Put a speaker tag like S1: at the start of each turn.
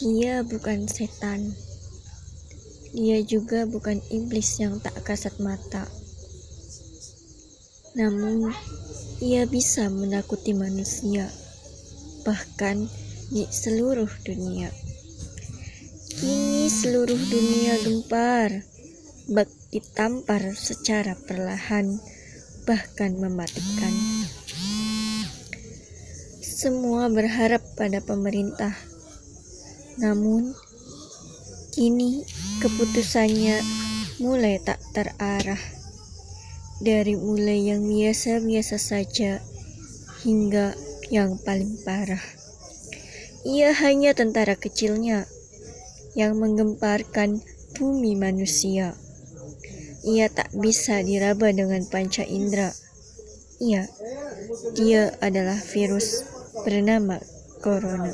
S1: Dia bukan setan. Dia juga bukan iblis yang tak kasat mata. Namun, ia bisa menakuti manusia, bahkan di seluruh dunia. Kini seluruh dunia gempar, bak ditampar secara perlahan, bahkan mematikan. Semua berharap pada pemerintah, namun kini keputusannya mulai tak terarah. Dari mulai yang biasa-biasa saja hingga yang paling parah. Ia hanya tentara kecilnya yang menggemparkan bumi manusia. Ia tak bisa diraba dengan panca indera. Iya, dia adalah virus bernama corona.